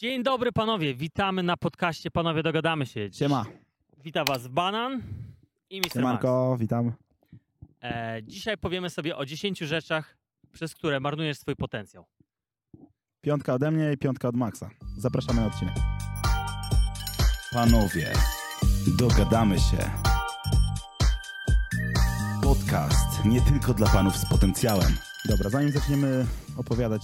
Dzień dobry panowie, witamy na podcaście Panowie Dogadamy się. Dziś Siema. Wita was Banan i Mr. Max. Siemanko, witam. E, dzisiaj powiemy sobie o 10 rzeczach, przez które marnujesz swój potencjał. Piątka ode mnie i piątka od Maxa. Zapraszamy na odcinek. Panowie, dogadamy się. Podcast nie tylko dla panów z potencjałem. Dobra, zanim zaczniemy opowiadać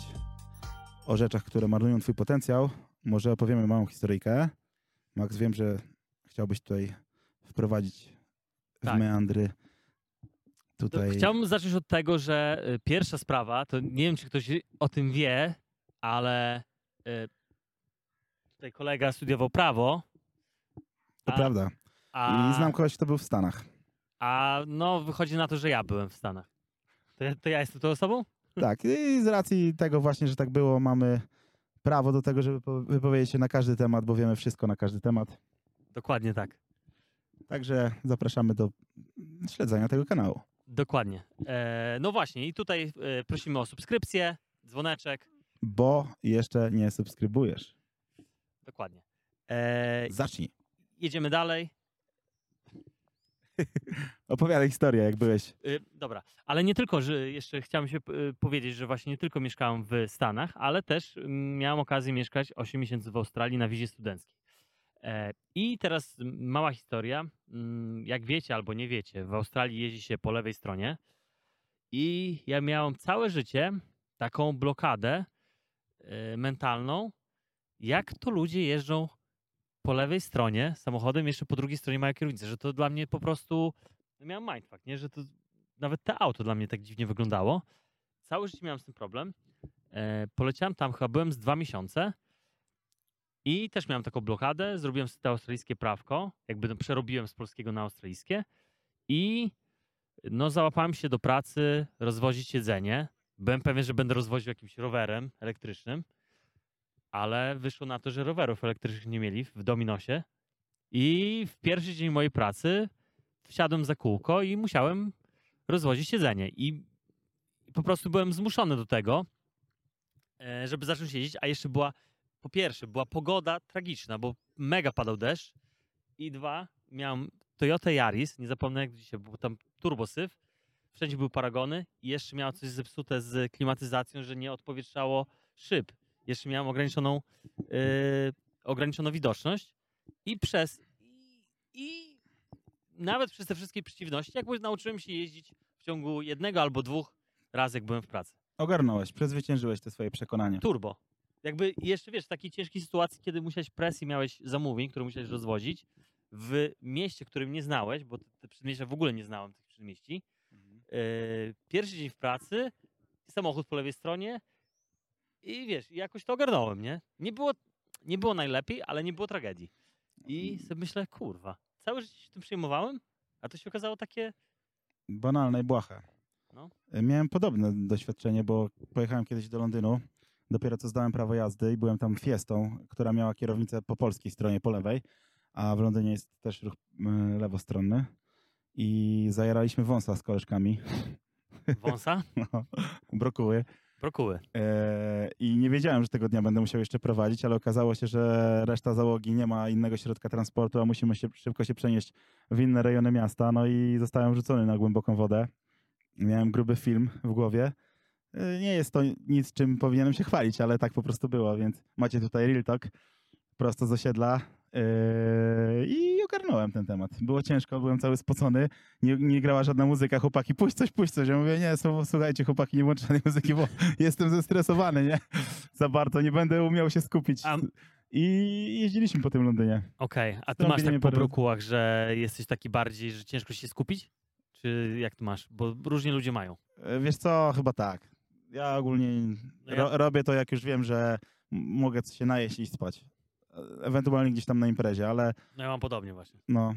o rzeczach, które marnują twój potencjał, może opowiemy małą historyjkę. Max, wiem, że chciałbyś tutaj wprowadzić w Tak. meandry To tutaj... Chciałbym zacząć od tego, że y, pierwsza sprawa, to nie wiem, czy ktoś o tym wie, ale y, tutaj kolega studiował prawo. To a- prawda. A, I znam kogoś, kto był w Stanach. a no, wychodzi na to, że ja byłem w Stanach. To, ja- to ja jestem tą osobą? Tak, i z racji tego właśnie, że tak było, mamy prawo do tego, żeby po- wypowiedzieć się na każdy temat, bo wiemy wszystko na każdy temat. Dokładnie tak. Także zapraszamy do śledzenia tego kanału. Dokładnie. E, no właśnie, i tutaj e, prosimy o subskrypcję, dzwoneczek. Bo jeszcze nie subskrybujesz. Dokładnie. E, Zacznij. jedziemy dalej. Opowiadaj historię, jak byłeś. Y, Dobra, ale nie tylko, że jeszcze chciałem się y, powiedzieć, że właśnie nie tylko mieszkałem w Stanach, ale też mm, miałem okazję mieszkać 8 miesięcy w Australii na wizie studenckiej. E, I teraz mała historia. Mm, Jak wiecie albo nie wiecie, w Australii jeździ się po lewej stronie i ja miałem całe życie taką blokadę e, mentalną, jak to ludzie jeżdżą po lewej stronie samochodem, jeszcze po drugiej stronie mają kierownicę, że to dla mnie po prostu no miałem mindfuck, nie? że to nawet te auto dla mnie tak dziwnie wyglądało. Całe życie miałem z tym problem. E, poleciałem tam, chyba byłem z dwa miesiące i też miałem taką blokadę. Zrobiłem sobie to australijskie prawko, jakby no, przerobiłem z polskiego na australijskie i no załapałem się do pracy rozwozić jedzenie. Byłem pewien, że będę rozwoził jakimś rowerem elektrycznym, ale wyszło na to, że rowerów elektrycznych nie mieli w Dominosie i w pierwszy dzień mojej pracy wsiadłem za kółko i musiałem rozwozić jedzenie. I po prostu byłem zmuszony do tego, e, żeby zacząć jeździć, a jeszcze była, po pierwsze, była pogoda tragiczna, bo mega padał deszcz i dwa, miałem Toyota Yaris, nie zapomnę jak dzisiaj, był tam turbosyf, wszędzie były paragony i jeszcze miałem coś zepsute z klimatyzacją, że nie odpowietrzało szyb. Jeszcze miałem ograniczoną, e, ograniczoną widoczność i przez i, i nawet przez te wszystkie przeciwności, jakby nauczyłem się jeździć w ciągu jednego albo dwóch razy, jak byłem w pracy. Ogarnąłeś, przezwyciężyłeś te swoje przekonanie. Turbo. Jakby jeszcze wiesz, w takiej ciężkiej sytuacji, kiedy musiałeś presji, miałeś zamówień, które musiałeś rozwozić w mieście, którym nie znałeś, bo te, te przedmieścia w ogóle nie znałem tych przedmieści. Yy, pierwszy dzień w pracy, samochód po lewej stronie i wiesz, jakoś to ogarnąłem, nie? Nie było, nie było najlepiej, ale nie było tragedii. I sobie myślę, kurwa, całe życie się tym przejmowałem, a to się okazało takie, Banalne i błahe. No. E, Miałem podobne doświadczenie, bo pojechałem kiedyś do Londynu. Dopiero co zdałem prawo jazdy i byłem tam Fiestą, która miała kierownicę po polskiej stronie, po lewej, a w Londynie jest też ruch lewostronny. I zajaraliśmy wąsa z koleżkami. wąsa, No, brokuły. Brokuły. E, I nie wiedziałem, że tego dnia będę musiał jeszcze prowadzić, ale okazało się, że reszta załogi nie ma innego środka transportu, a musimy się, szybko się przenieść w inne rejony miasta. No i zostałem rzucony na głęboką wodę. Miałem gruby film w głowie. E, Nie jest to nic, czym powinienem się chwalić, ale tak po prostu było, więc macie tutaj Real Talk prosto z osiedla. E, I ogarnąłem ten temat. Było ciężko, byłem cały spocony. Nie, nie grała żadna muzyka, chłopaki, puść coś, puść coś. Ja mówię, nie, słuchajcie, chłopaki, nie włączę żadnej muzyki, bo jestem zestresowany, nie? Za bardzo, nie będę umiał się skupić. I jeździliśmy po tym Londynie. Okej, a ty masz tak po brokułach, że jesteś taki bardziej, że ciężko się skupić? Czy jak to masz? Bo różnie ludzie mają. E, Wiesz co, chyba tak. Ja ogólnie No ro, robię to, jak już wiem, że mogę się najeść i spać. Ewentualnie gdzieś tam na imprezie, ale No ja mam podobnie właśnie. no,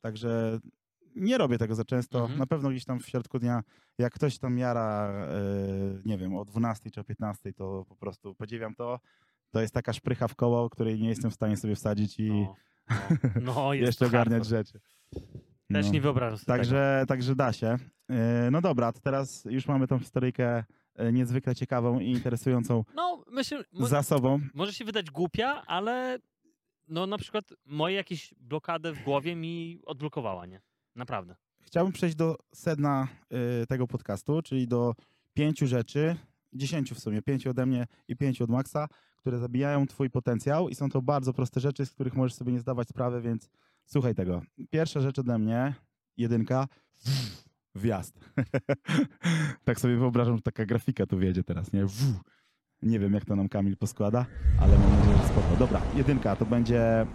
także nie robię tego za często. Mhm. Na pewno gdzieś tam w środku dnia, jak ktoś tam jara, e, nie wiem, o 12 czy o 15, to po prostu podziwiam to. To jest taka szprycha w koło, której nie jestem w stanie sobie wsadzić i No, no, no jeszcze ogarniać hardcore. rzeczy. Też No. nie wyobrażam sobie tego. Także, także da się. Yy, No dobra, to teraz już mamy tą historyjkę niezwykle ciekawą i interesującą No, myślę, mo- zasobą. może się wydać głupia, ale no na przykład moje jakieś blokadę w głowie mi odblokowała, nie? Naprawdę. Chciałbym przejść do sedna y, tego podcastu, czyli do pięciu rzeczy, dziesięciu w sumie, pięciu ode mnie i pięciu od Maxa, które zabijają twój potencjał i są to bardzo proste rzeczy, z których możesz sobie nie zdawać sprawy, więc słuchaj tego. Pierwsza rzecz ode mnie, jedynka, wjazd. tak sobie wyobrażam, że taka grafika tu wiedzie teraz, nie? Nie wiem, jak to nam Kamil poskłada, ale mam nadzieję, że spoko. Dobra, jedynka to będzie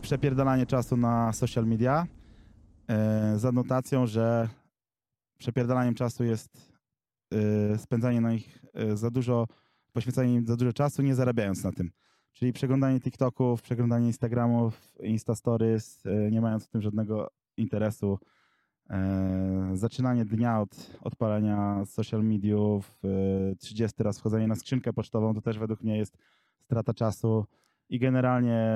przepierdalanie czasu na social media, e, z adnotacją, że przepierdalaniem czasu jest e, spędzanie na nich e, za dużo, poświęcanie im za dużo czasu, nie zarabiając na tym. Czyli przeglądanie TikToków, przeglądanie Instagramów, Insta Stories, nie mając w tym żadnego interesu. E, zaczynanie dnia od odpalenia social mediów, e, 30 raz wchodzenie na skrzynkę pocztową, to też według mnie jest strata czasu i generalnie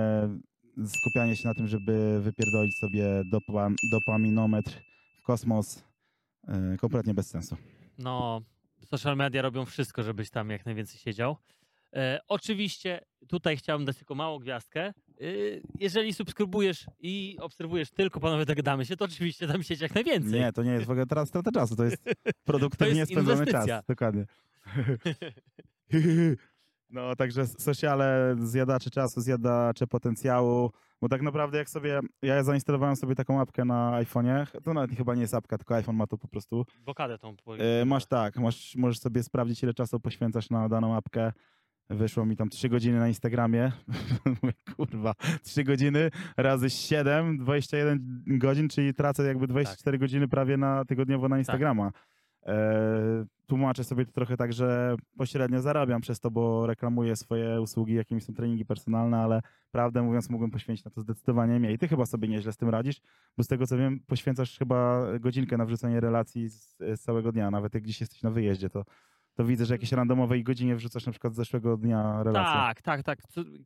skupianie się na tym, żeby wypierdolić sobie dopa, dopaminometr w kosmos, e, kompletnie bez sensu. No, social media robią wszystko, żebyś tam jak najwięcej siedział. E, oczywiście tutaj chciałbym dać tylko małą gwiazdkę. E, jeżeli subskrybujesz i obserwujesz tylko panowie dogadamy się, to oczywiście tam siedź jak najwięcej. Nie, to nie jest w ogóle teraz strata czasu, to jest produktywnie spędzony czas. Dokładnie. No, także sociale, zjadacze czasu, zjadacze potencjału, bo tak naprawdę jak sobie, ja zainstalowałem sobie taką apkę na iPhone'ie, to nawet chyba nie jest apka, tylko iPhone ma to po prostu. Blokadę tą. E, masz tak, masz, możesz sobie sprawdzić, ile czasu poświęcasz na daną apkę. Wyszło mi tam 3 godziny na Instagramie. Mówię, Kurwa, 3 godziny razy 7, 21 godzin, czyli tracę jakby 24 godziny prawie na tygodniowo na Instagrama. E, tłumaczę sobie to trochę tak, że pośrednio zarabiam przez to, bo reklamuję swoje usługi, jakimi są treningi personalne, ale prawdę mówiąc mógłbym poświęcić na to zdecydowanie mniej. Ty chyba sobie nieźle z tym radzisz, bo z tego co wiem, poświęcasz chyba godzinkę na wrzucenie relacji z, z całego dnia, nawet jak gdzieś jesteś na wyjeździe, to, to widzę, że jakieś randomowej godzinie wrzucasz na przykład z zeszłego dnia relację. Tak, tak, tak.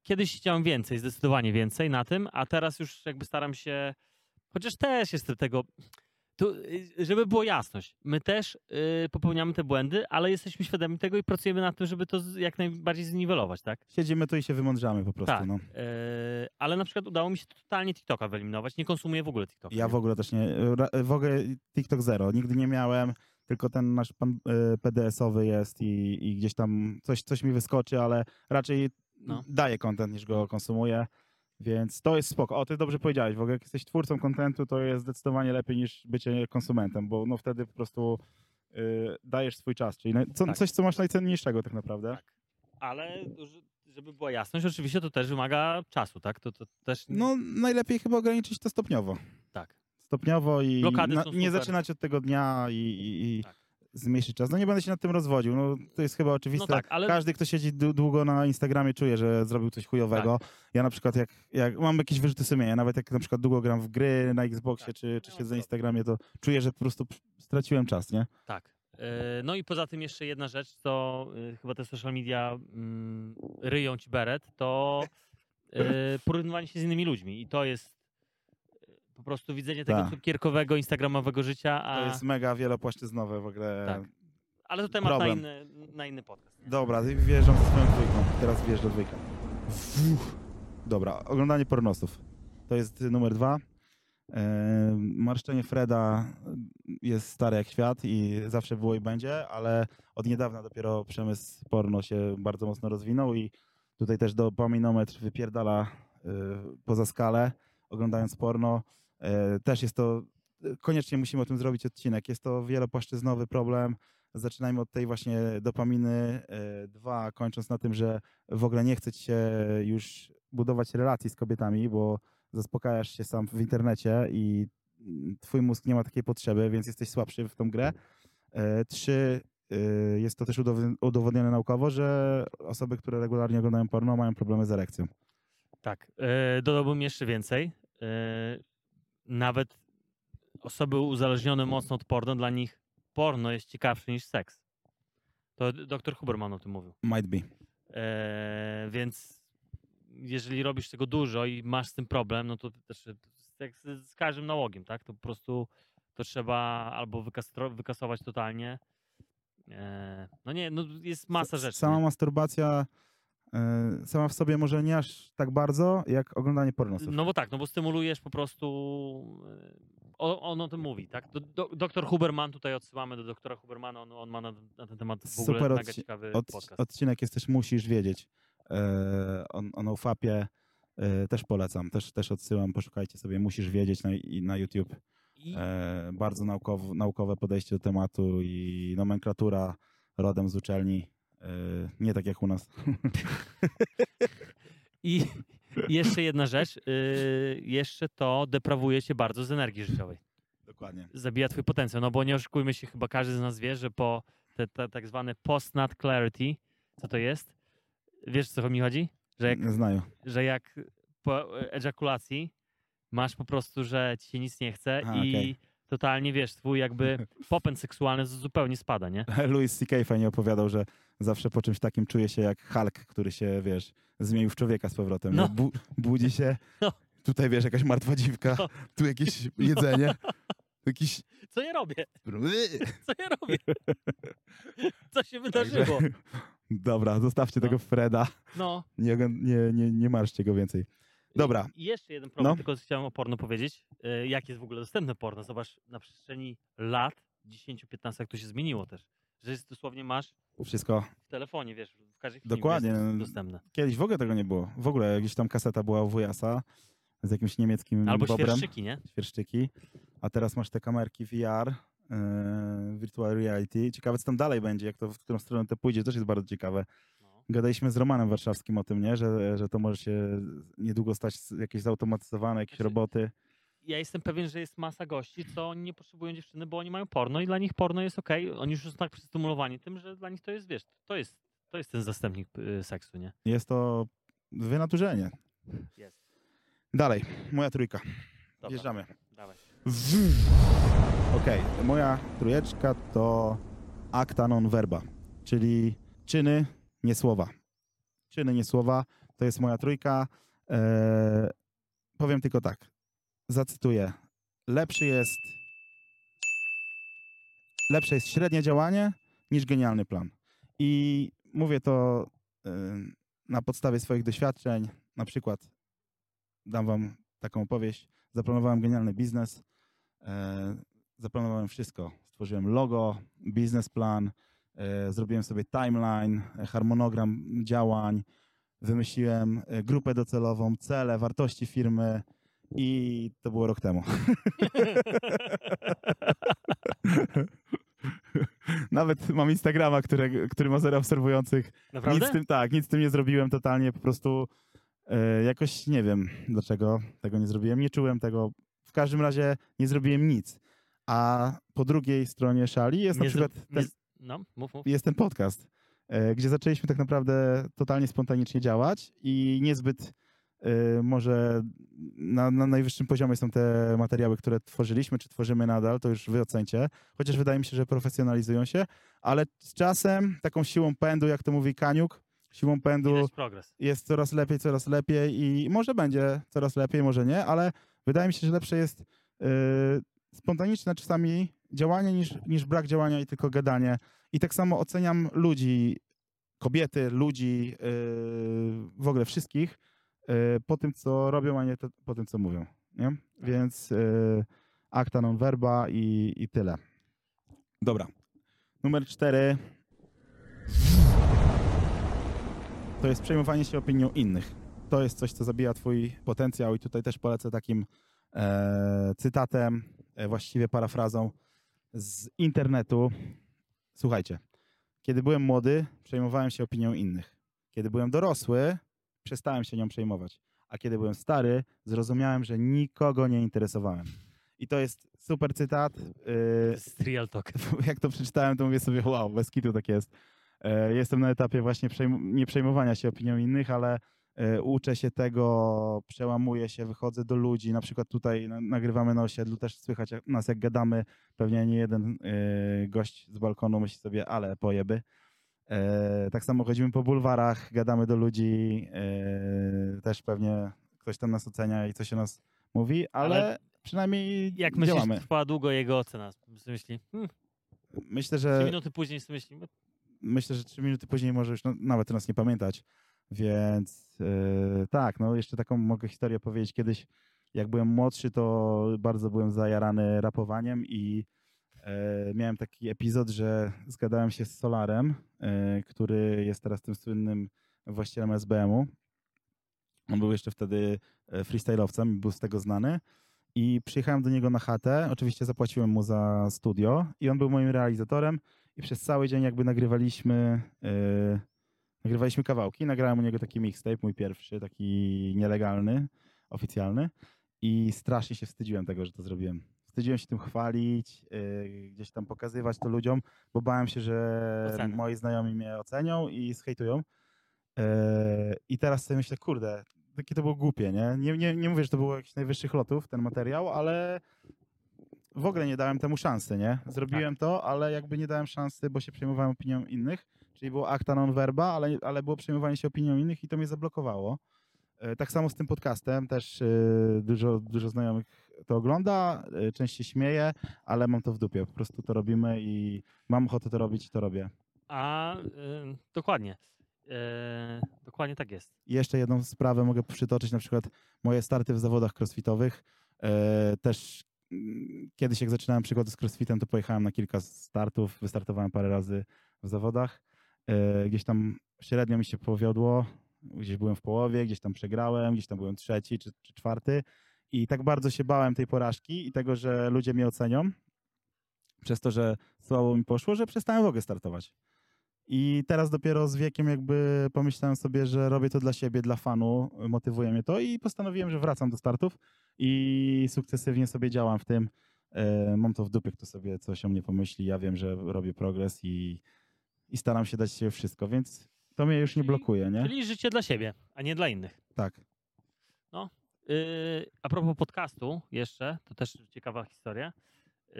Kiedyś chciałem więcej, zdecydowanie więcej na tym, a teraz już jakby staram się, chociaż też jestem tego, tu, y, żeby było jasność, my też y, popełniamy te błędy, ale jesteśmy świadomi tego i pracujemy nad tym, żeby to jak najbardziej zniwelować, tak? Siedzimy tu i się wymądrzamy po prostu. Tak. No. Y, ale na przykład udało mi się totalnie TikToka wyeliminować, nie konsumuję w ogóle TikToka. Ja nie? w ogóle też nie. W ogóle TikTok zero. Nigdy nie miałem, tylko ten nasz pan e, PDS-owy jest i, i gdzieś tam coś, coś mi wyskoczy, ale raczej No. daję content niż go konsumuję. Więc to jest spoko. O, ty dobrze powiedziałeś. W ogóle jak jesteś twórcą kontentu, to jest zdecydowanie lepiej niż bycie konsumentem, bo no wtedy po prostu y, dajesz swój czas. Czyli co, Tak. coś, co masz najcenniejszego tak naprawdę. Tak. Ale że- żeby była jasność, oczywiście to też wymaga czasu, tak? To, to też No najlepiej chyba ograniczyć to stopniowo. tak. Stopniowo i na, nie zaczynać od tego dnia i, i, i Tak. zmniejszyć czas. No nie będę się nad tym rozwodził. No, to jest chyba oczywiste. No tak, ale- Każdy, kto siedzi dłu- długo na Instagramie czuje, że zrobił coś chujowego. Tak. Ja na przykład jak, jak mam jakieś wyrzuty sumienia, nawet jak na przykład długo gram w gry na Xboxie Tak. czy, czy No, siedzę na Instagramie, to czuję, że po prostu straciłem czas, nie? Tak. E, No i poza tym jeszcze jedna rzecz, to e, chyba te social media mm, ryją ci beret, to e, porównywanie się z innymi ludźmi. I to jest po prostu widzenie tego Tak. cukierkowego, instagramowego życia, a... To jest mega wielopłaszczyznowe w ogóle. Tak. ale to temat na inny, na inny podcast. nie? Dobra, wjeżdżam ze swoją dwójką. Teraz wjeżdża dwójka. Fuh. Dobra, oglądanie pornosów. To jest numer dwa. E, marszczenie Freda jest stare jak świat i zawsze było i będzie, ale od niedawna dopiero przemysł porno się bardzo mocno rozwinął i tutaj też dopaminometr wypierdala e, poza skalę, oglądając porno. E, też jest to, koniecznie musimy o tym zrobić odcinek, jest to wielopłaszczyznowy problem. Zaczynajmy od tej właśnie dopaminy. e, Dwa, kończąc na tym, że w ogóle nie chce ci się już budować relacji z kobietami, bo zaspokajasz się sam w internecie i mm, twój mózg nie ma takiej potrzeby, więc jesteś słabszy w tą grę. E, Trzy, e, jest to też udow- udowodnione naukowo, że osoby, które regularnie oglądają porno, mają problemy z erekcją. Tak. E, dodałbym jeszcze więcej. Nawet osoby uzależnione mocno od porno, dla nich porno jest ciekawsze niż seks. To dr Huberman o tym mówił. Might be. E, więc jeżeli robisz tego dużo i masz z tym problem, no to też jak z, z każdym nałogiem, tak? To po prostu to trzeba albo wykastro, wykasować totalnie, E, no nie, no jest masa S- rzeczy. Sama nie? masturbacja sama w sobie może nie aż tak bardzo, jak oglądanie pornosów. No bo tak, no bo stymulujesz po prostu. e, o- On o tym mówi, tak? Do, do, doktor Huberman, tutaj odsyłamy do doktora Hubermana, on, on ma na, na ten temat w ogóle Super odci- ciekawy Od, podcast. odcinek jest też Musisz Wiedzieć. E, on, o NoFapie e, też polecam, też, też odsyłam, poszukajcie sobie Musisz Wiedzieć na, na YouTube. E, bardzo naukow, naukowe podejście do tematu i nomenklatura rodem z uczelni. E, nie tak jak u nas. I jeszcze jedna rzecz, y, jeszcze to deprawuje cię bardzo z energii życiowej. Dokładnie. Zabija twój potencjał, no bo nie oszukujmy się, chyba każdy z nas wie, że po te, te tak zwane post-nut clarity, co to jest? Wiesz, co mi chodzi? Że jak, Znają. że jak po ejakulacji masz po prostu, że ci się nic nie chce A, i okej. totalnie, wiesz, twój jakby popęd seksualny zupełnie spada, nie? Louis C.K. fajnie opowiadał, że zawsze po czymś takim czuje się jak Hulk, który się, wiesz, zmienił w człowieka z powrotem. No. Bu budzi się, No. tutaj, wiesz, jakaś martwa dziwka, No. tu jakieś jedzenie, jakiś... Co ja robię? Co ja robię? Co się Także- wydarzyło? Dobra, zostawcie No. tego Freda, No. nie, nie, nie, nie marszcie go więcej. Dobra. I jeszcze jeden problem, No. tylko chciałem o porno powiedzieć. Y, Jak jest w ogóle dostępne porno? Zobacz, na przestrzeni lat, 10-15, jak to się zmieniło też. Że jest dosłownie masz Wszystko. w telefonie, wiesz, w każdej chwili Dokładnie. jest dostępne. Kiedyś w ogóle tego nie było. W ogóle gdzieś tam kaseta była u wujasa z jakimś niemieckim Albo bobrem. świerszczyki, nie? świerszczyki, a teraz masz te kamerki VR, yy, virtual reality. Ciekawe, co tam dalej będzie, jak to, w którą stronę to pójdzie, to też jest bardzo ciekawe. No. Gadaliśmy z Romanem Warszawskim o tym, nie? Że, że to może się niedługo stać jakieś zautomatyzowane, jakieś Znaczy, roboty. Ja jestem pewien, że jest masa gości, co oni nie potrzebują dziewczyny, bo oni mają porno i dla nich porno jest okej. Oni już są tak przystymulowani tym, że dla nich to jest, wiesz, to jest, to jest ten zastępnik y, seksu, nie? Jest to wynaturzenie. Jest. Dalej, moja trójka. Dobra, Wjeżdżamy. Dawaj. Okej, moja trójeczka to acta non verba, czyli czyny, nie słowa. Czyny, nie słowa, to jest moja trójka. Eee, powiem tylko tak, zacytuję. Lepszy jest lepsze jest średnie działanie niż genialny plan. I mówię to e, na podstawie swoich doświadczeń. Na przykład dam wam taką opowieść. Zaplanowałem genialny biznes. E, zaplanowałem wszystko. Stworzyłem logo, biznesplan, e, zrobiłem sobie timeline, harmonogram działań, wymyśliłem e, grupę docelową, cele, wartości firmy i to było rok temu. Nawet mam Instagrama, które, który ma zero obserwujących. Naprawdę? Nic z tym, tak, nic z tym nie zrobiłem totalnie, po prostu e, jakoś nie wiem dlaczego tego nie zrobiłem, nie czułem tego. W każdym razie nie zrobiłem nic. A po drugiej stronie szali jest na Nie przykład zro- ten, nie No, mów, mów. jest ten podcast, e, gdzie zaczęliśmy tak naprawdę totalnie spontanicznie działać i niezbyt może na, na najwyższym poziomie są te materiały, które tworzyliśmy, czy tworzymy nadal, to już wy ocencie, chociaż wydaje mi się, że profesjonalizują się, ale z czasem taką siłą pędu, jak to mówi Kaniuk, siłą pędu jest coraz lepiej, coraz lepiej i może będzie coraz lepiej, może nie, ale wydaje mi się, że lepsze jest yy, spontaniczne czasami działanie niż, niż brak działania i tylko gadanie. I tak samo oceniam ludzi, kobiety, ludzi, yy, w ogóle wszystkich po tym, co robią, a nie to, po tym, co mówią. Nie? Więc yy, acta non verba i, i tyle. Dobra. Numer cztery. to jest przejmowanie się opinią innych. To jest coś, co zabija twój potencjał i tutaj też polecę takim e, cytatem, e, właściwie parafrazą z internetu. Słuchajcie, kiedy byłem młody, przejmowałem się opinią innych. Kiedy byłem dorosły, przestałem się nią przejmować. A kiedy byłem stary, zrozumiałem, że nikogo nie interesowałem. I to jest super cytat. To y, real talk. jak to przeczytałem, to mówię sobie, wow, bez kitu tak jest. E, Jestem na etapie właśnie nie przejmowania się opinią innych, ale e, uczę się tego, przełamuję się, wychodzę do ludzi. Na przykład tutaj na- nagrywamy na osiedlu, też słychać nas jak gadamy. Pewnie nie jeden e, gość z balkonu myśli sobie, ale pojeby. E, Tak samo chodzimy po bulwarach, gadamy do ludzi. e, Też pewnie ktoś tam nas ocenia i coś o nas mówi, ale, Ale przynajmniej Jak myślisz, działamy. trwa długo jego ocena? Myśli, hmm, Myślę, Trzy że minuty później sobie myślimy, myślę, że trzy minuty później może już no, nawet nas nie pamiętać. Więc yy, tak, no jeszcze taką mogę historię powiedzieć. Kiedyś, jak byłem młodszy, to bardzo byłem zajarany rapowaniem i e, miałem taki epizod, że zgadałem się z Solarem, e, który jest teraz tym słynnym właścicielem SBM-u. On był jeszcze wtedy e, freestyle'owcem, był z tego znany. I przyjechałem do niego na chatę. Oczywiście zapłaciłem mu za studio i on był moim realizatorem. I przez cały dzień jakby nagrywaliśmy, e, nagrywaliśmy kawałki. Nagrałem u niego taki mixtape, mój pierwszy, taki nielegalny, oficjalny. I strasznie się wstydziłem tego, że to zrobiłem. Wstydziłem się tym chwalić, e, gdzieś tam pokazywać to ludziom, bo bałem się, że Oceny. moi znajomi mnie ocenią i zhejtują. E, I teraz sobie myślę, kurde, takie to było głupie, nie? Nie, nie? nie mówię, że to było jakichś najwyższych lotów, ten materiał, ale w ogóle nie dałem temu szansy, nie? Zrobiłem to, ale jakby nie dałem szansy, bo się przejmowałem opinią innych, czyli było acta non verba, ale, ale było przejmowanie się opinią innych i to mnie zablokowało. E, Tak samo z tym podcastem, też e, dużo, dużo znajomych to ogląda, e, część się śmieje, ale mam to w dupie, po prostu to robimy i mam ochotę to robić i to robię. a y, dokładnie. Dokładnie tak jest. I jeszcze jedną sprawę mogę przytoczyć, na przykład moje starty w zawodach crossfitowych. Też mm, kiedyś jak zaczynałem przygody z crossfitem, to pojechałem na kilka startów, wystartowałem parę razy w zawodach. Gdzieś tam średnio mi się powiodło, gdzieś byłem w połowie, gdzieś tam przegrałem, gdzieś tam byłem trzeci czy, czy czwarty. I tak bardzo się bałem tej porażki i tego, że ludzie mnie ocenią, przez to, że słabo mi poszło, że przestałem w ogóle startować. I teraz dopiero z wiekiem jakby pomyślałem sobie, że robię to dla siebie, dla fanu, motywuje mnie to i postanowiłem, że wracam do startów i sukcesywnie sobie działam w tym. E, mam to w dupie, kto sobie coś o mnie pomyśli. Ja wiem, że robię progres i, i staram się dać się wszystko, więc to mnie już nie blokuje, nie? Czyli życie dla siebie, a nie dla innych. Tak. Yy, a propos podcastu jeszcze, to też ciekawa historia. Yy,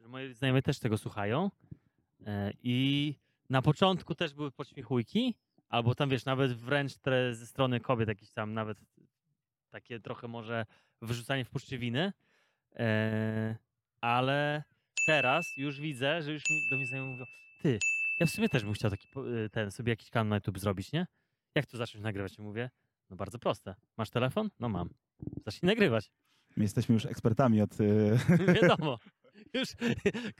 że moi znajomi też tego słuchają. Yy, I na początku też były podśmiechujki, albo tam wiesz, nawet wręcz te ze strony kobiet jakieś tam nawet takie trochę może wyrzucanie w puszczywiny. Yy, ale teraz już widzę, że już do mnie znajomi mówią, ty, ja w sumie też bym chciał taki yy, ten, sobie jakiś kanał na YouTube zrobić, nie? Jak to zacząć nagrywać? Mówię, no bardzo proste. Masz telefon? No mam. Zacznij nagrywać. My jesteśmy już ekspertami od... y, Wiadomo. Już,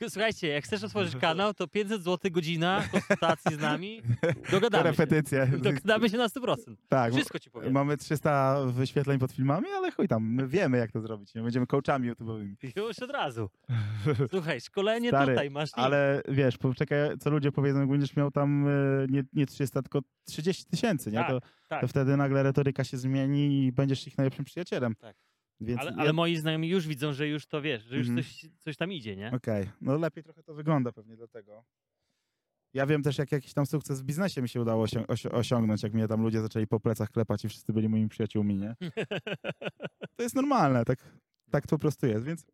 słuchajcie, jak chcesz otworzyć kanał, to 500 zł godzina konsultacji z nami. Dogadamy się. repetycje. Dogadamy się na 100%. Tak, Wszystko ci powiem. mamy 300 wyświetleń pod filmami, ale chuj tam, my wiemy jak to zrobić. Nie? Będziemy coachami YouTube'owymi. Już od razu. Słuchaj, szkolenie Stary, tutaj masz. link. Ale wiesz, poczekaj, co ludzie powiedzą, jak będziesz miał tam e, nie, nie 300, tylko 30 tysięcy, nie? Tak, to, tak. to wtedy nagle retoryka się zmieni i będziesz ich najlepszym przyjacielem. Tak. Więc Ale, ja- ale moi znajomi już widzą, że już to wiesz, że już Mhm. coś, coś tam idzie, nie? Okej, no lepiej trochę to wygląda pewnie dlatego. Ja wiem też, jak jakiś tam sukces w biznesie mi się udało osią- osi- osiągnąć, jak mnie tam ludzie zaczęli po plecach klepać i wszyscy byli moimi przyjaciółmi, nie? To jest normalne, tak, tak to po prostu jest, więc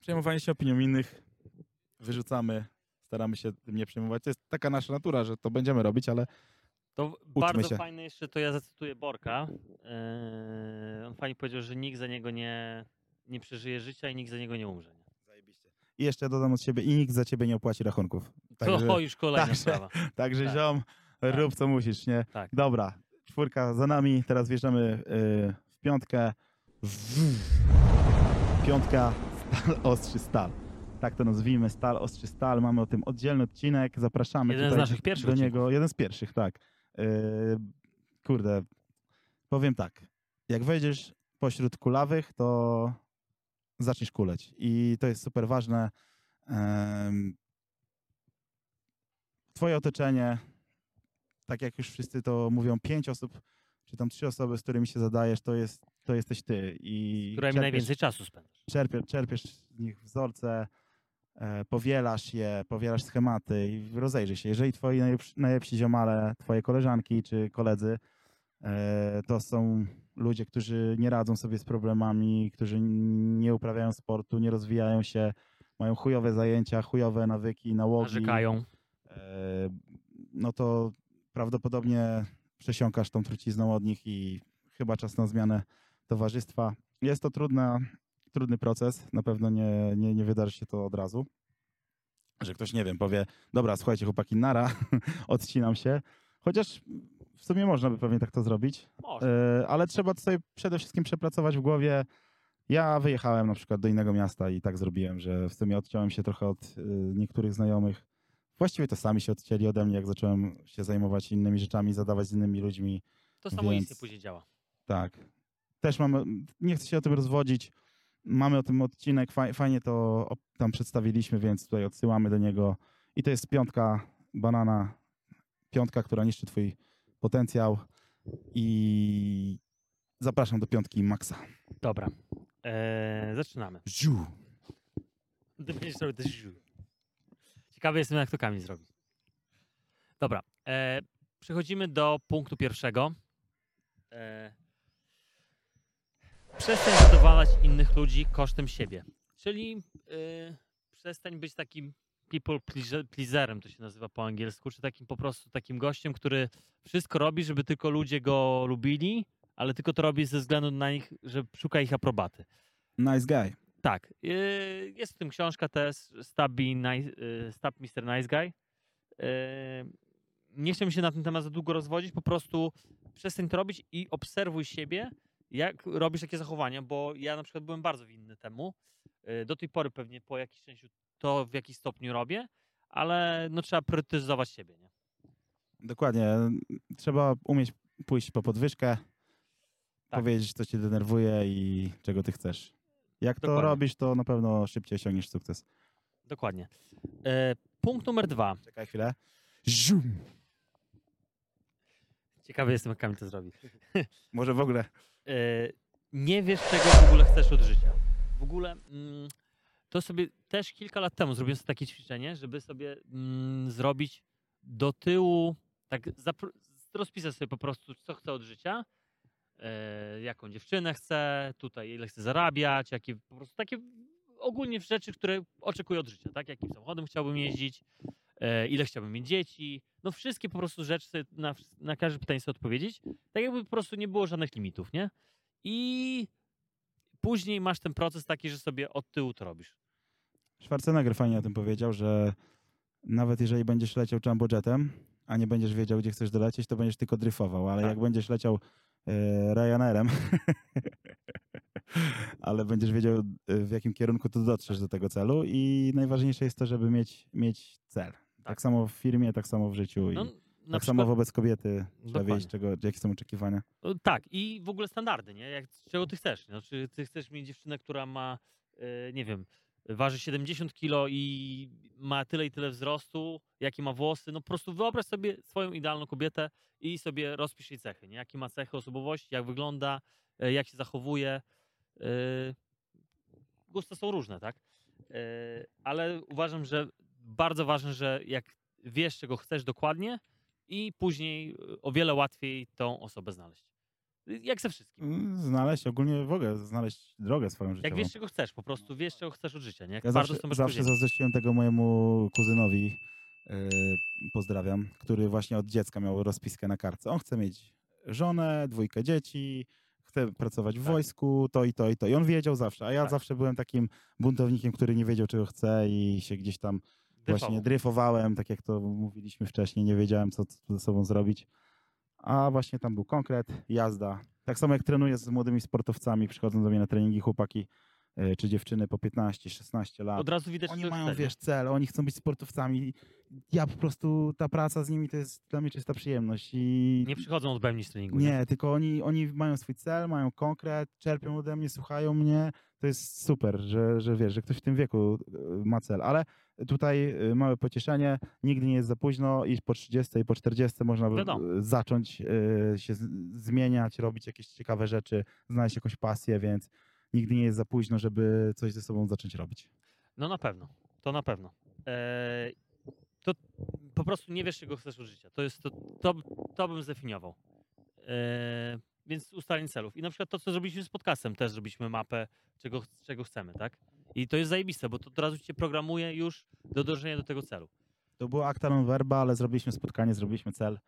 przejmowanie się opinią innych wyrzucamy, staramy się tym nie przejmować. To jest taka nasza natura, że to będziemy robić, ale To bardzo się. fajne jeszcze, to ja zacytuję Borka. Eee, on fajnie powiedział, że nikt za niego nie, nie przeżyje życia i nikt za niego nie umrze. Nie? i jeszcze dodam od siebie, i nikt za ciebie nie opłaci rachunków. Także, to już kolejna także- sprawa. także tak. ziom, rób co musisz, nie? Tak. Dobra, czwórka za nami, teraz wjeżdżamy y, w piątkę. Piątka, stal, ostrzy stal. Tak to nazwijmy, stal, ostrzy stal. Mamy o tym oddzielny odcinek, zapraszamy Jeden z tutaj naszych pierwszych do odcinków. niego. Jeden z pierwszych, tak. Y, kurde, powiem tak. Jak wejdziesz pośród kulawych, to zaczniesz kuleć. I to jest super ważne. Twoje otoczenie, tak jak już wszyscy to mówią, pięć osób, czy tam trzy osoby, z którymi się zadajesz, to, jest, to jesteś ty. I Z którymi czerpiesz- najwięcej czasu spędzasz. czerpiesz, czerpiesz z nich wzorce, powielasz je, powielasz schematy i rozejrzyj się. Jeżeli twoi najlepsi, najlepsi ziomale, twoje koleżanki czy koledzy, e, to są ludzie, którzy nie radzą sobie z problemami, którzy nie uprawiają sportu, nie rozwijają się, mają chujowe zajęcia, chujowe nawyki, nałogi, Narzekają. e, no to prawdopodobnie przesiąkasz tą trucizną od nich i chyba czas na zmianę towarzystwa. Jest to trudna, trudny proces, na pewno nie, nie, nie wydarzy się to od razu, że ktoś, nie wiem, powie, dobra, słuchajcie, chłopaki, nara, odcinam się. Chociaż w sumie można by pewnie tak to zrobić, Może. E, ale trzeba sobie przede wszystkim przepracować w głowie. Ja wyjechałem na przykład do innego miasta i tak zrobiłem, że w sumie odciąłem się trochę od e, niektórych znajomych. Właściwie to sami się odcięli ode mnie, jak zacząłem się zajmować innymi rzeczami, zadawać z innymi ludźmi. To samo więc- później działa. Tak. Też mamy, nie chcę się o tym rozwodzić. Mamy o tym odcinek, faj, fajnie to tam przedstawiliśmy, więc tutaj odsyłamy do niego. I to jest piątka banana, piątka, która niszczy twój potencjał. I zapraszam do piątki Maxa. Dobra. Eee, zaczynamy. Ziu. Ty będziesz robił też ziu. Ciekawy jestem, jak to Kamil zrobi. Dobra. E, przechodzimy do punktu pierwszego. E, przestań zadowalać innych ludzi kosztem siebie. Czyli e, przestań być takim people pleaser- pleaserem, to się nazywa po angielsku, czy takim po prostu takim gościem, który wszystko robi, żeby tylko ludzie go lubili, ale tylko to robi ze względu na nich, że szuka ich aprobaty. Nice guy. Tak. yy, Jest w tym książka też Stop, Being nice, yy, Mr. Nice Guy. Yy, Nie chcę się na ten temat za długo rozwodzić, po prostu przestań to robić i obserwuj siebie, jak robisz takie zachowania, bo ja na przykład byłem bardzo winny temu. Yy, Do tej pory pewnie po jakimś częściu to w jakiś stopniu robię, ale no trzeba priorytetyzować siebie, nie? Dokładnie. Trzeba umieć pójść po podwyżkę, Tak. powiedzieć, co cię denerwuje i czego ty chcesz. Jak to Dokładnie. robisz, to na pewno szybciej osiągniesz sukces. Dokładnie. Yy, Punkt numer dwa. Czekaj chwilę. Zium. Ciekawy jestem, jak Kamil to zrobi. Może w ogóle e, nie wiesz, czego w ogóle chcesz od życia. W ogóle mm, to sobie też kilka lat temu zrobiłem sobie takie ćwiczenie, żeby sobie mm, zrobić do tyłu, tak rozpisać sobie po prostu, co chcę od życia, e, jaką dziewczynę chcę, tutaj ile chcę zarabiać, jakie po prostu takie ogólnie rzeczy, które oczekuję od życia, tak? Jakim samochodem chciałbym jeździć, ile chciałbym mieć dzieci, no wszystkie po prostu rzeczy na, na każde pytanie sobie odpowiedzieć, tak jakby po prostu nie było żadnych limitów, nie? I później masz ten proces taki, że sobie od tyłu to robisz. Schwarzenegger fajnie o tym powiedział, że nawet jeżeli będziesz leciał jumbojetem, a nie będziesz wiedział, gdzie chcesz dolecieć, to będziesz tylko dryfował, ale Tak. jak będziesz leciał e, Ryanerem, ale będziesz wiedział, e, w jakim kierunku to dotrzesz do tego celu i najważniejsze jest to, żeby mieć, mieć cel. Tak. Tak. samo w firmie, tak samo w życiu No, tak przykład, samo wobec kobiety trzeba wiedzieć, czego, jakie są oczekiwania. no, tak, i w ogóle standardy, nie? Jak, czego ty chcesz? No, czy ty chcesz mieć dziewczynę, która ma, e, nie wiem, waży 70 kilo i ma tyle i tyle wzrostu, jakie ma włosy, no po prostu wyobraź sobie swoją idealną kobietę i sobie rozpisz jej cechy, nie? Jakie ma cechy osobowości, jak wygląda, e, jak się zachowuje. E, Gusta są różne, tak? Ale uważam, że bardzo ważne, że jak wiesz, czego chcesz dokładnie i później e, o wiele łatwiej tą osobę znaleźć. Jak ze wszystkim. Mm, Znaleźć, ogólnie w ogóle znaleźć drogę swoją życiową. Jak wiesz, czego chcesz, po prostu wiesz, czego chcesz od życia, nie? Jak Ja bardzo zawsze, zawsze zazdrościłem tego mojemu kuzynowi, yy, pozdrawiam, który właśnie od dziecka miał rozpiskę na kartce. On chce mieć żonę, dwójkę dzieci, chce pracować w Tak. wojsku, to i to i to. I on wiedział zawsze, a ja Tak. zawsze byłem takim buntownikiem, który nie wiedział, czego chce i się gdzieś tam właśnie Dryfował. dryfowałem, tak jak to mówiliśmy wcześniej, nie wiedziałem, co co ze sobą zrobić. A właśnie tam był konkret, jazda. Tak samo jak trenuję z młodymi sportowcami, przychodzą do mnie na treningi chłopaki e, czy dziewczyny po 15-16 lat. Od razu widać, Oni mają, nie? wiesz, cel, oni chcą być sportowcami. Ja po prostu, ta praca z nimi to jest dla mnie czysta przyjemność. I Nie przychodzą od bębni z treningu, nie? nie, tylko oni, oni mają swój cel, mają konkret, czerpią ode mnie, słuchają mnie. To jest super, że, że wiesz, że ktoś w tym wieku e, ma cel. Ale tutaj e, małe pocieszenie, nigdy nie jest za późno i po 30 i po 40 można by, Wiadomo. e, zacząć się zmieniać, robić jakieś ciekawe rzeczy, znaleźć jakąś pasję, więc nigdy nie jest za późno, żeby coś ze sobą zacząć robić. No na pewno, to na pewno. Eee, to po prostu nie wiesz, czego chcesz od życia. To jest to, to, to bym zdefiniował. Eee, więc ustalenie celów. I na przykład to, co zrobiliśmy z podcastem, też zrobiliśmy mapę, czego, czego chcemy, tak? I to jest zajebiste, bo to od razu cię programuje już do dążenia do tego celu. To było acta non verba, ale zrobiliśmy spotkanie, zrobiliśmy cel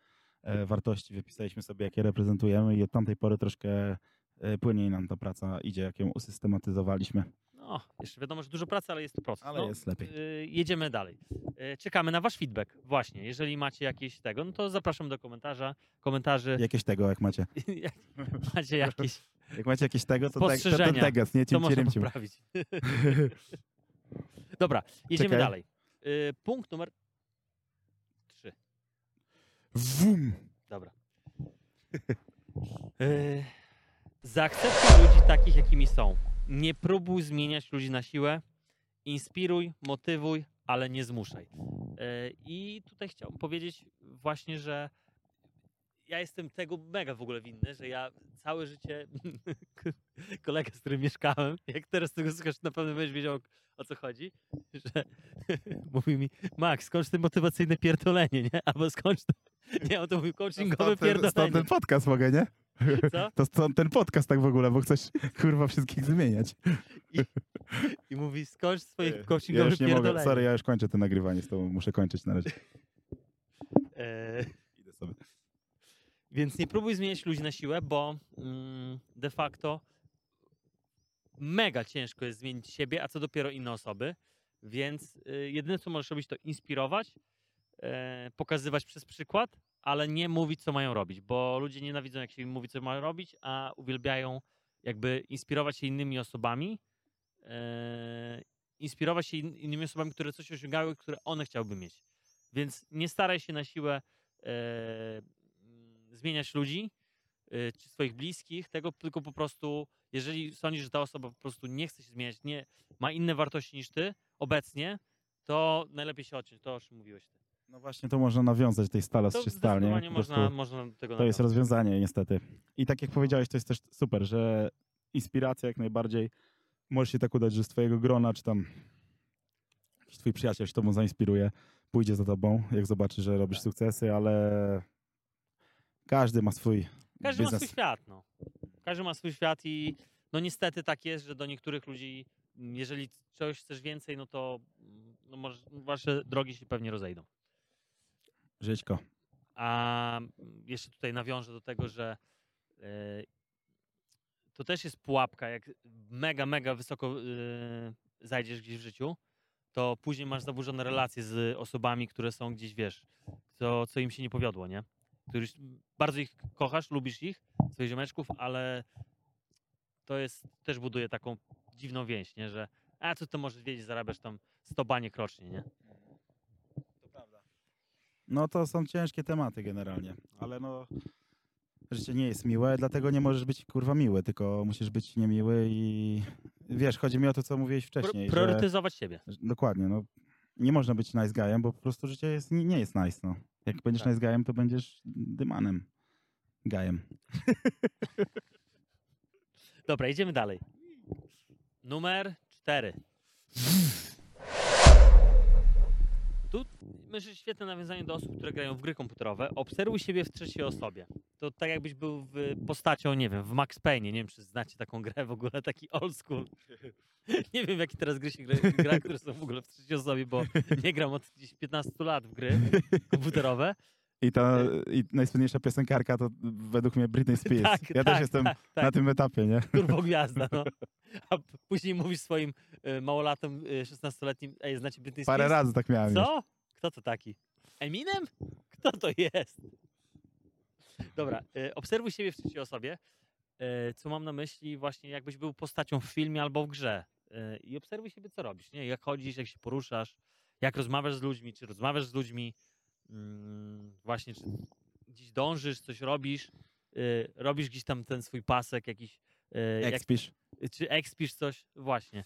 e, wartości, wypisaliśmy sobie, jakie reprezentujemy i od tamtej pory troszkę e, płynniej nam ta praca idzie, jak ją usystematyzowaliśmy. No, O, jeszcze wiadomo, że dużo pracy, ale jest to proces. Ale no, jest lepiej. y, jedziemy dalej. Y, czekamy na wasz feedback. Właśnie, jeżeli macie jakieś tego, no to zapraszam do komentarza, komentarzy. Jakieś tego, jak macie. Jak macie jakieś, Jak macie jakieś tego, to, te, to ten teges, nie to cim można cim poprawić. Dobra, jedziemy Czekaj. dalej. Y, punkt numer trzy. Wum. Dobra. Yy, zaakceptuj ludzi takich, jakimi są. Nie próbuj zmieniać ludzi na siłę. Inspiruj, motywuj, ale nie zmuszaj. Yy, I tutaj chciałbym powiedzieć właśnie, że ja jestem tego mega w ogóle winny, że ja całe życie kolega, z którym mieszkałem, jak teraz tego słuchasz, na pewno będziesz wiedział o co chodzi, że mówi mi, Max, skończ te motywacyjne pierdolenie, nie? Albo skończ to, nie, on to mówił coachingowe ten, stąd pierdolenie. ten podcast mogę, nie? Co? To stąd ten podcast tak w ogóle, bo chcesz kurwa wszystkich zmieniać. I mówi, skończ swoje ja coachingowe już nie mogę, sorry, ja już kończę to nagrywanie z tobą, muszę kończyć na razie. E, Idę sobie. Więc nie próbuj zmieniać ludzi na siłę, bo mm, de facto mega ciężko jest zmienić siebie, a co dopiero inne osoby. Więc y, jedyne, co możesz robić, to inspirować, pokazywać przez przykład, ale nie mówić, co mają robić, bo ludzie nienawidzą, jak się im mówi, co mają robić, a uwielbiają jakby inspirować się innymi osobami, e, inspirować się in, innymi osobami, które coś osiągały, które one chciałyby mieć. Więc nie staraj się na siłę e, mm, zmieniać ludzi, e, czy swoich bliskich, tego tylko po prostu, jeżeli sądzisz, że ta osoba po prostu nie chce się zmieniać, nie ma inne wartości niż ty obecnie, to najlepiej się odciąć, to o czym mówiłeś ty. No właśnie, to można nawiązać tej stalas To czy stal, nie? zdecydowanie Po prostu można, można tego To jest nawiązać. rozwiązanie niestety. I tak jak powiedziałeś, to jest też super, że inspiracja jak najbardziej może się tak udać, że z twojego grona, czy tam jakiś twój przyjaciel się tobą zainspiruje, pójdzie za tobą, jak zobaczy, że robisz Tak. sukcesy, ale każdy ma swój Każdy ma biznes. swój świat, no. Każdy ma swój świat i no niestety tak jest, że do niektórych ludzi, jeżeli czegoś chcesz więcej, no to mm, no może, wasze drogi się pewnie rozejdą. Żyćko. A mm, jeszcze tutaj nawiążę do tego, że e, to też jest pułapka, jak mega, mega wysoko e, zajdziesz gdzieś w życiu, to później masz zaburzone relacje z osobami, które są gdzieś, wiesz, co, co im się nie powiodło, nie? Któryś, bardzo ich kochasz, lubisz ich, swoich ziomeczków, ale to jest, też buduje taką dziwną więź, nie? Że a co to możesz wiedzieć, zarabiasz tam 100 baniek rocznie, nie? No to są ciężkie tematy generalnie, ale no życie nie jest miłe, dlatego nie możesz być kurwa miły, tylko musisz być niemiły i wiesz, chodzi mi o to, co mówiłeś Pro, wcześniej, że, priorytetyzować siebie. że dokładnie, no nie można być nice guyem, bo po prostu życie jest, nie, nie jest nice, no. Jak będziesz Tak. nice guyem, to będziesz dymanem gajem. Dobra, idziemy dalej. Numer cztery. Tu myślę, że świetne nawiązanie do osób, które grają w gry komputerowe. Obserwuj siebie w trzeciej osobie. To tak jakbyś był w postacią, nie wiem, w Max Payne. Nie wiem, czy znacie taką grę w ogóle, taki old school. Nie wiem, jakie teraz gry się gra, gra które są w ogóle w trzeciej osobie, bo nie gram od gdzieś 15 lat w gry komputerowe. I ta i najsłynniejsza piosenkarka to według mnie Britney Spears. Tak, ja tak, też jestem tak, tak. na tym etapie, nie? Turbo gwiazda, no. A później mówisz swoim y, małolatom y, 16-letnim, ej, znacie Britney Spears? Parę razy tak miałem już. Co? Kto to taki? Eminem? Kto to jest? Dobra, y, obserwuj siebie w trzeciej osobie, y, co mam na myśli właśnie jakbyś był postacią w filmie albo w grze. Y, I obserwuj siebie, co robisz, nie? Jak chodzisz, jak się poruszasz, jak rozmawiasz z ludźmi, czy rozmawiasz z ludźmi, właśnie, czy gdzieś dążysz, coś robisz, y, robisz gdzieś tam ten swój pasek jakiś, y, jak, Expisz. czy ekspisz coś, właśnie.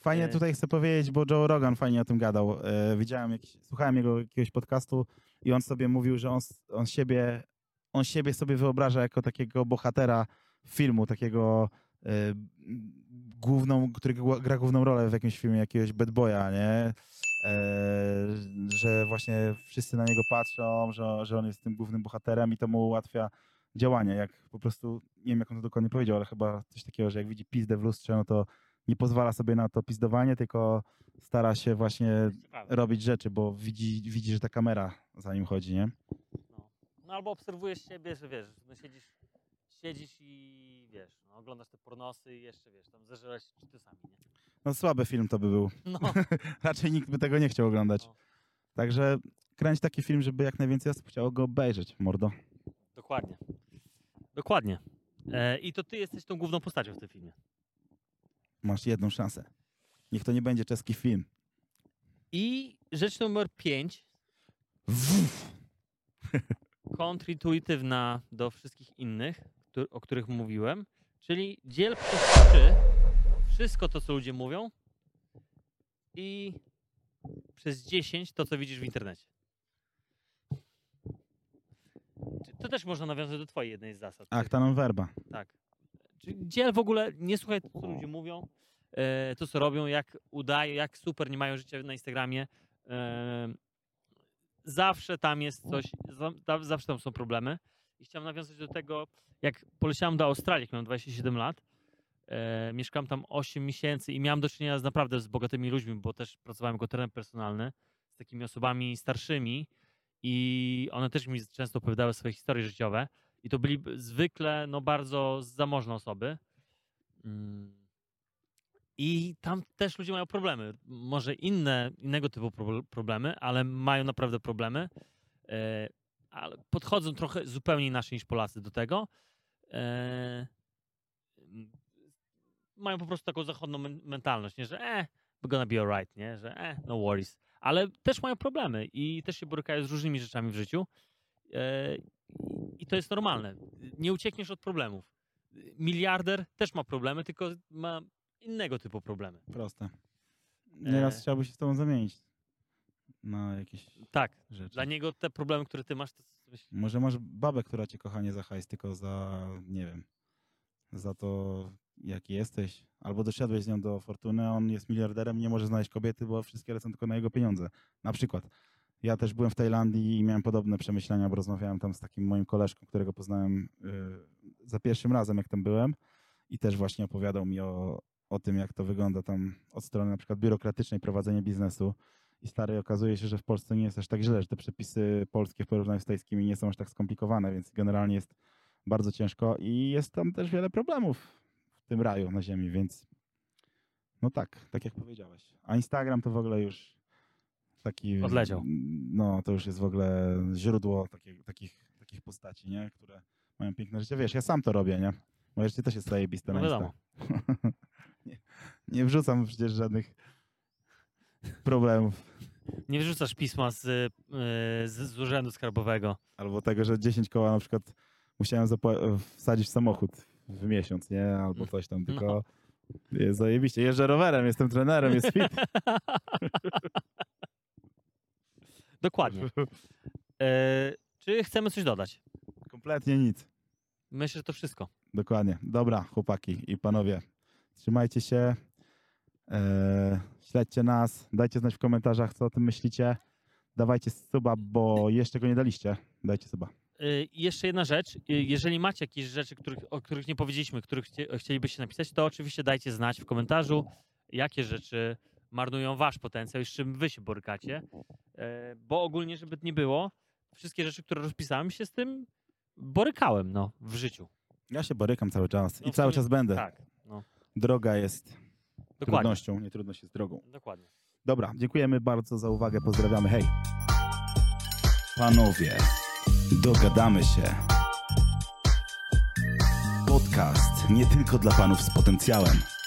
Fajnie tutaj chcę powiedzieć, bo Joe Rogan fajnie o tym gadał. Widziałem, jakiś, słuchałem jego jakiegoś podcastu i on sobie mówił, że on, on siebie on siebie sobie wyobraża jako takiego bohatera filmu, takiego główną, który gra główną rolę w jakimś filmie, jakiegoś bad boya, nie? E, że właśnie wszyscy na niego patrzą, że, że on jest tym głównym bohaterem i to mu ułatwia działanie. Jak po prostu, nie wiem jak on to dokładnie powiedział, ale chyba coś takiego, że jak widzi pizdę w lustrze, no to nie pozwala sobie na to pizdowanie, tylko stara się właśnie robić rzeczy, bo widzi, widzi że ta kamera za nim chodzi, nie? No. no albo obserwujesz siebie, że wiesz, no siedzisz, siedzisz i wiesz, no, oglądasz te pornosy i jeszcze, wiesz, tam zeżerać czytysami, nie? No słaby film to by był. No, Raczej nikt by tego nie chciał oglądać. No. Także kręć taki film, żeby jak najwięcej osób chciało go obejrzeć, mordo. dokładnie. Dokładnie. E, I to ty jesteś tą główną postacią w tym filmie. Masz jedną szansę. Niech to nie będzie czeski film. I rzecz numer pięć, kontrintuitywna do wszystkich innych, o których mówiłem, czyli dziel przez trzy wszystko to, co ludzie mówią i przez 10 to, co widzisz w internecie. To też można nawiązać do twojej jednej z zasad. Acta non verba. Tak. Czyli dziel w ogóle, nie słuchaj to, co ludzie mówią, e, to, co robią, jak udają, jak super nie mają życia na Instagramie. E, zawsze tam jest coś, zawsze tam są problemy. I chciałem nawiązać do tego, jak poleciałem do Australii, jak miałem 27 lat, e, mieszkałem tam 8 miesięcy i miałem do czynienia z naprawdę z bogatymi ludźmi, bo też pracowałem jako trener personalny z takimi osobami starszymi i one też mi często opowiadały swoje historie życiowe. I to byli zwykle no, bardzo zamożne osoby. Mm. I tam też ludzie mają problemy. Może inne, innego typu pro- problemy, ale mają naprawdę problemy. E, ale podchodzą trochę zupełnie inaczej niż Polacy do tego. E, mają po prostu taką zachodnią men- mentalność, nie? że eh, we're gonna be alright, nie? że eh, no worries. Ale też mają problemy i też się borykają z różnymi rzeczami w życiu. E, i to jest normalne. Nie uciekniesz od problemów. Miliarder też ma problemy, tylko ma innego typu problemy. Proste. Nieraz E. chciałby się z tobą zamienić na jakieś Tak, rzeczy. dla niego te problemy, które ty masz, to Może masz babę, która cię kocha nie za hajs, tylko za, nie wiem, za to, jaki jesteś. Albo doszedłeś z nią do fortuny, on jest miliarderem, nie może znaleźć kobiety, bo wszystkie lecą tylko na jego pieniądze. Na przykład. Ja też byłem w Tajlandii i miałem podobne przemyślenia, bo rozmawiałem tam z takim moim koleżką, którego poznałem y, za pierwszym razem, jak tam byłem. I też właśnie opowiadał mi o, o tym, jak to wygląda tam od strony na przykład biurokratycznej prowadzenia biznesu. I stary, okazuje się, że w Polsce nie jest aż tak źle, że te przepisy polskie w porównaniu z tajskimi nie są aż tak skomplikowane, więc generalnie jest bardzo ciężko i jest tam też wiele problemów tym raju na ziemi, więc no tak, tak jak powiedziałeś. A Instagram to w ogóle już taki... Odleciał. No, to już jest w ogóle źródło takich, takich, takich postaci, nie? Które mają piękne życie. Wiesz, ja sam to robię, nie? Moje życie też jest zajebiste No na. Insta. nie, nie wrzucam przecież żadnych problemów. Nie wrzucasz pisma z, y, z, z urzędu skarbowego. Albo tego, że 10 koła na przykład musiałem wsadzić w samochód w miesiąc, nie? Albo coś tam, tylko jest zajebiście. Jeżdżę rowerem, jestem trenerem, jest fit. Dokładnie. E, czy chcemy coś dodać? Kompletnie nic. Myślę, że to wszystko. Dokładnie. Dobra, chłopaki i panowie. Trzymajcie się. E, śledźcie nas. Dajcie znać w komentarzach, co o tym myślicie. Dawajcie suba, bo jeszcze go nie daliście. Dajcie suba. Y, I jeszcze jedna rzecz. Y, Jeżeli macie jakieś rzeczy, których, o których nie powiedzieliśmy, których chcie, chcielibyście napisać, to oczywiście dajcie znać w komentarzu, jakie rzeczy marnują wasz potencjał i z czym wy się borykacie. E, Bo ogólnie, żeby nie było, wszystkie rzeczy, które rozpisałem, się z tym borykałem no, w życiu. Ja się borykam cały czas No i cały czas będę. Tak, no, Droga jest dokładnie. trudnością, nie trudność jest drogą. dokładnie. Dobra, dziękujemy bardzo za uwagę. Pozdrawiamy. Hej. Panowie, dogadamy się. Podcast nie tylko dla panów z potencjałem.